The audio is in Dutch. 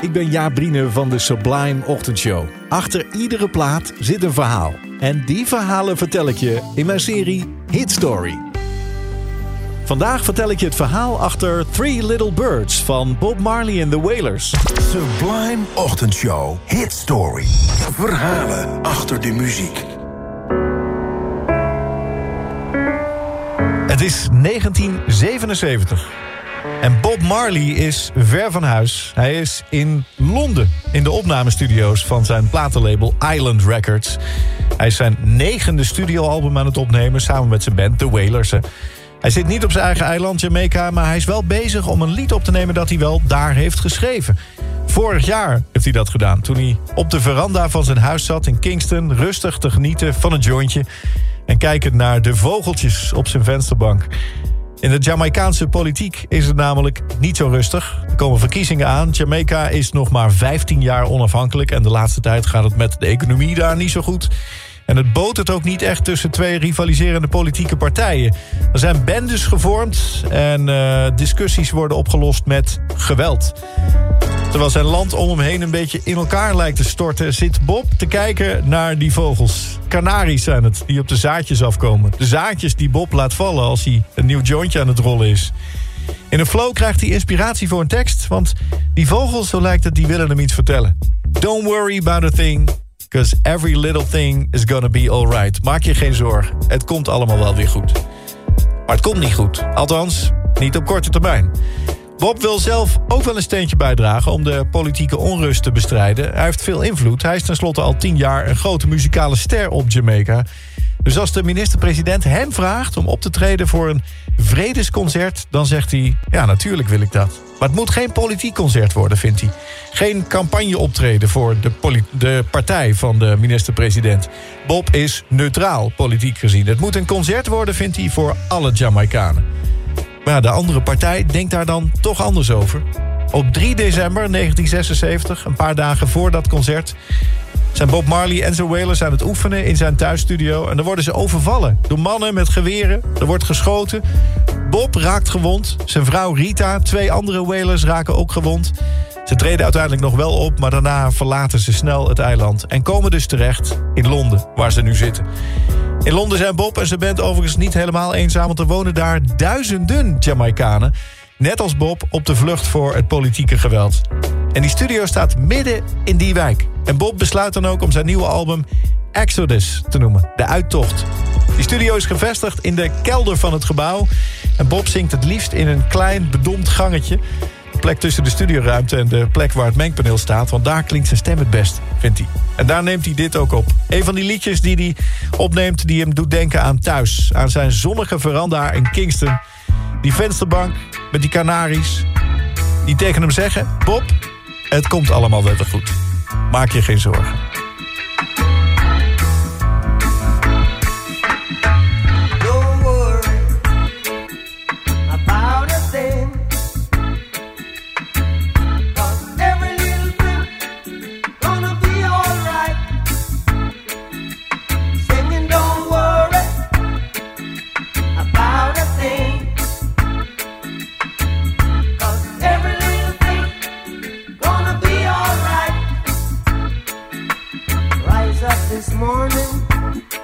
Ik ben Jaap Brine van de Sublime Ochtendshow. Achter iedere plaat zit een verhaal. En die verhalen vertel ik je in mijn serie Hit Story. Vandaag vertel ik je het verhaal achter Three Little Birds van Bob Marley en The Wailers. Sublime Ochtendshow. Hit Story. Verhalen achter de muziek. Het is 1977. En Bob Marley is ver van huis. Hij is in Londen in de opnamestudio's van zijn platenlabel Island Records. Hij is zijn negende studioalbum aan het opnemen samen met zijn band The Wailers. Hij zit niet op zijn eigen eiland Jamaica, maar hij is wel bezig om een lied op te nemen dat hij wel daar heeft geschreven. Vorig jaar heeft hij dat gedaan, toen hij op de veranda van zijn huis zat in Kingston... rustig te genieten van een jointje en kijkend naar de vogeltjes op zijn vensterbank. In de Jamaicaanse politiek is het namelijk niet zo rustig. Er komen verkiezingen aan. Jamaica is nog maar 15 jaar onafhankelijk... en de laatste tijd gaat het met de economie daar niet zo goed... En het botert ook niet echt tussen twee rivaliserende politieke partijen. Er zijn bendes gevormd en uh, discussies worden opgelost met geweld. Terwijl zijn land om hem heen een beetje in elkaar lijkt te storten... zit Bob te kijken naar die vogels. Canaries zijn het, die op de zaadjes afkomen. De zaadjes die Bob laat vallen als hij een nieuw jointje aan het rollen is. In een flow krijgt hij inspiratie voor een tekst... want die vogels, zo lijkt het, die willen hem iets vertellen. Don't worry about a thing, because every little thing is gonna be alright. Maak je geen zorgen, het komt allemaal wel weer goed. Maar het komt niet goed, althans, niet op korte termijn. Bob wil zelf ook wel een steentje bijdragen om de politieke onrust te bestrijden. Hij heeft veel invloed. Hij is tenslotte al tien jaar een grote muzikale ster op Jamaica. Dus als de minister-president hem vraagt om op te treden voor een vredesconcert... dan zegt hij, ja, natuurlijk wil ik dat. Maar het moet geen politiek concert worden, vindt hij. Geen campagne optreden voor de, de partij van de minister-president. Bob is neutraal, politiek gezien. Het moet een concert worden, vindt hij, voor alle Jamaicanen. Maar de andere partij denkt daar dan toch anders over. Op 3 december 1976, een paar dagen voor dat concert... zijn Bob Marley en zijn Wailers aan het oefenen in zijn thuisstudio... en dan worden ze overvallen door mannen met geweren. Er wordt geschoten. Bob raakt gewond. Zijn vrouw Rita, twee andere Wailers raken ook gewond. Ze treden uiteindelijk nog wel op, maar daarna verlaten ze snel het eiland... en komen dus terecht in Londen, waar ze nu zitten. In Londen zijn Bob en zijn band overigens niet helemaal eenzaam... want er wonen daar duizenden Jamaicanen... net als Bob op de vlucht voor het politieke geweld. En die studio staat midden in die wijk. En Bob besluit dan ook om zijn nieuwe album Exodus te noemen, de uittocht. Die studio is gevestigd in de kelder van het gebouw... en Bob zingt het liefst in een klein bedompt gangetje plek tussen de studioruimte en de plek waar het mengpaneel staat. Want daar klinkt zijn stem het best, vindt hij. En daar neemt hij dit ook op. Een van die liedjes die hij opneemt, die hem doet denken aan thuis. Aan zijn zonnige veranda in Kingston. Die vensterbank met die kanaries. Die tegen hem zeggen, Bob, het komt allemaal wel goed. Maak je geen zorgen. rolling.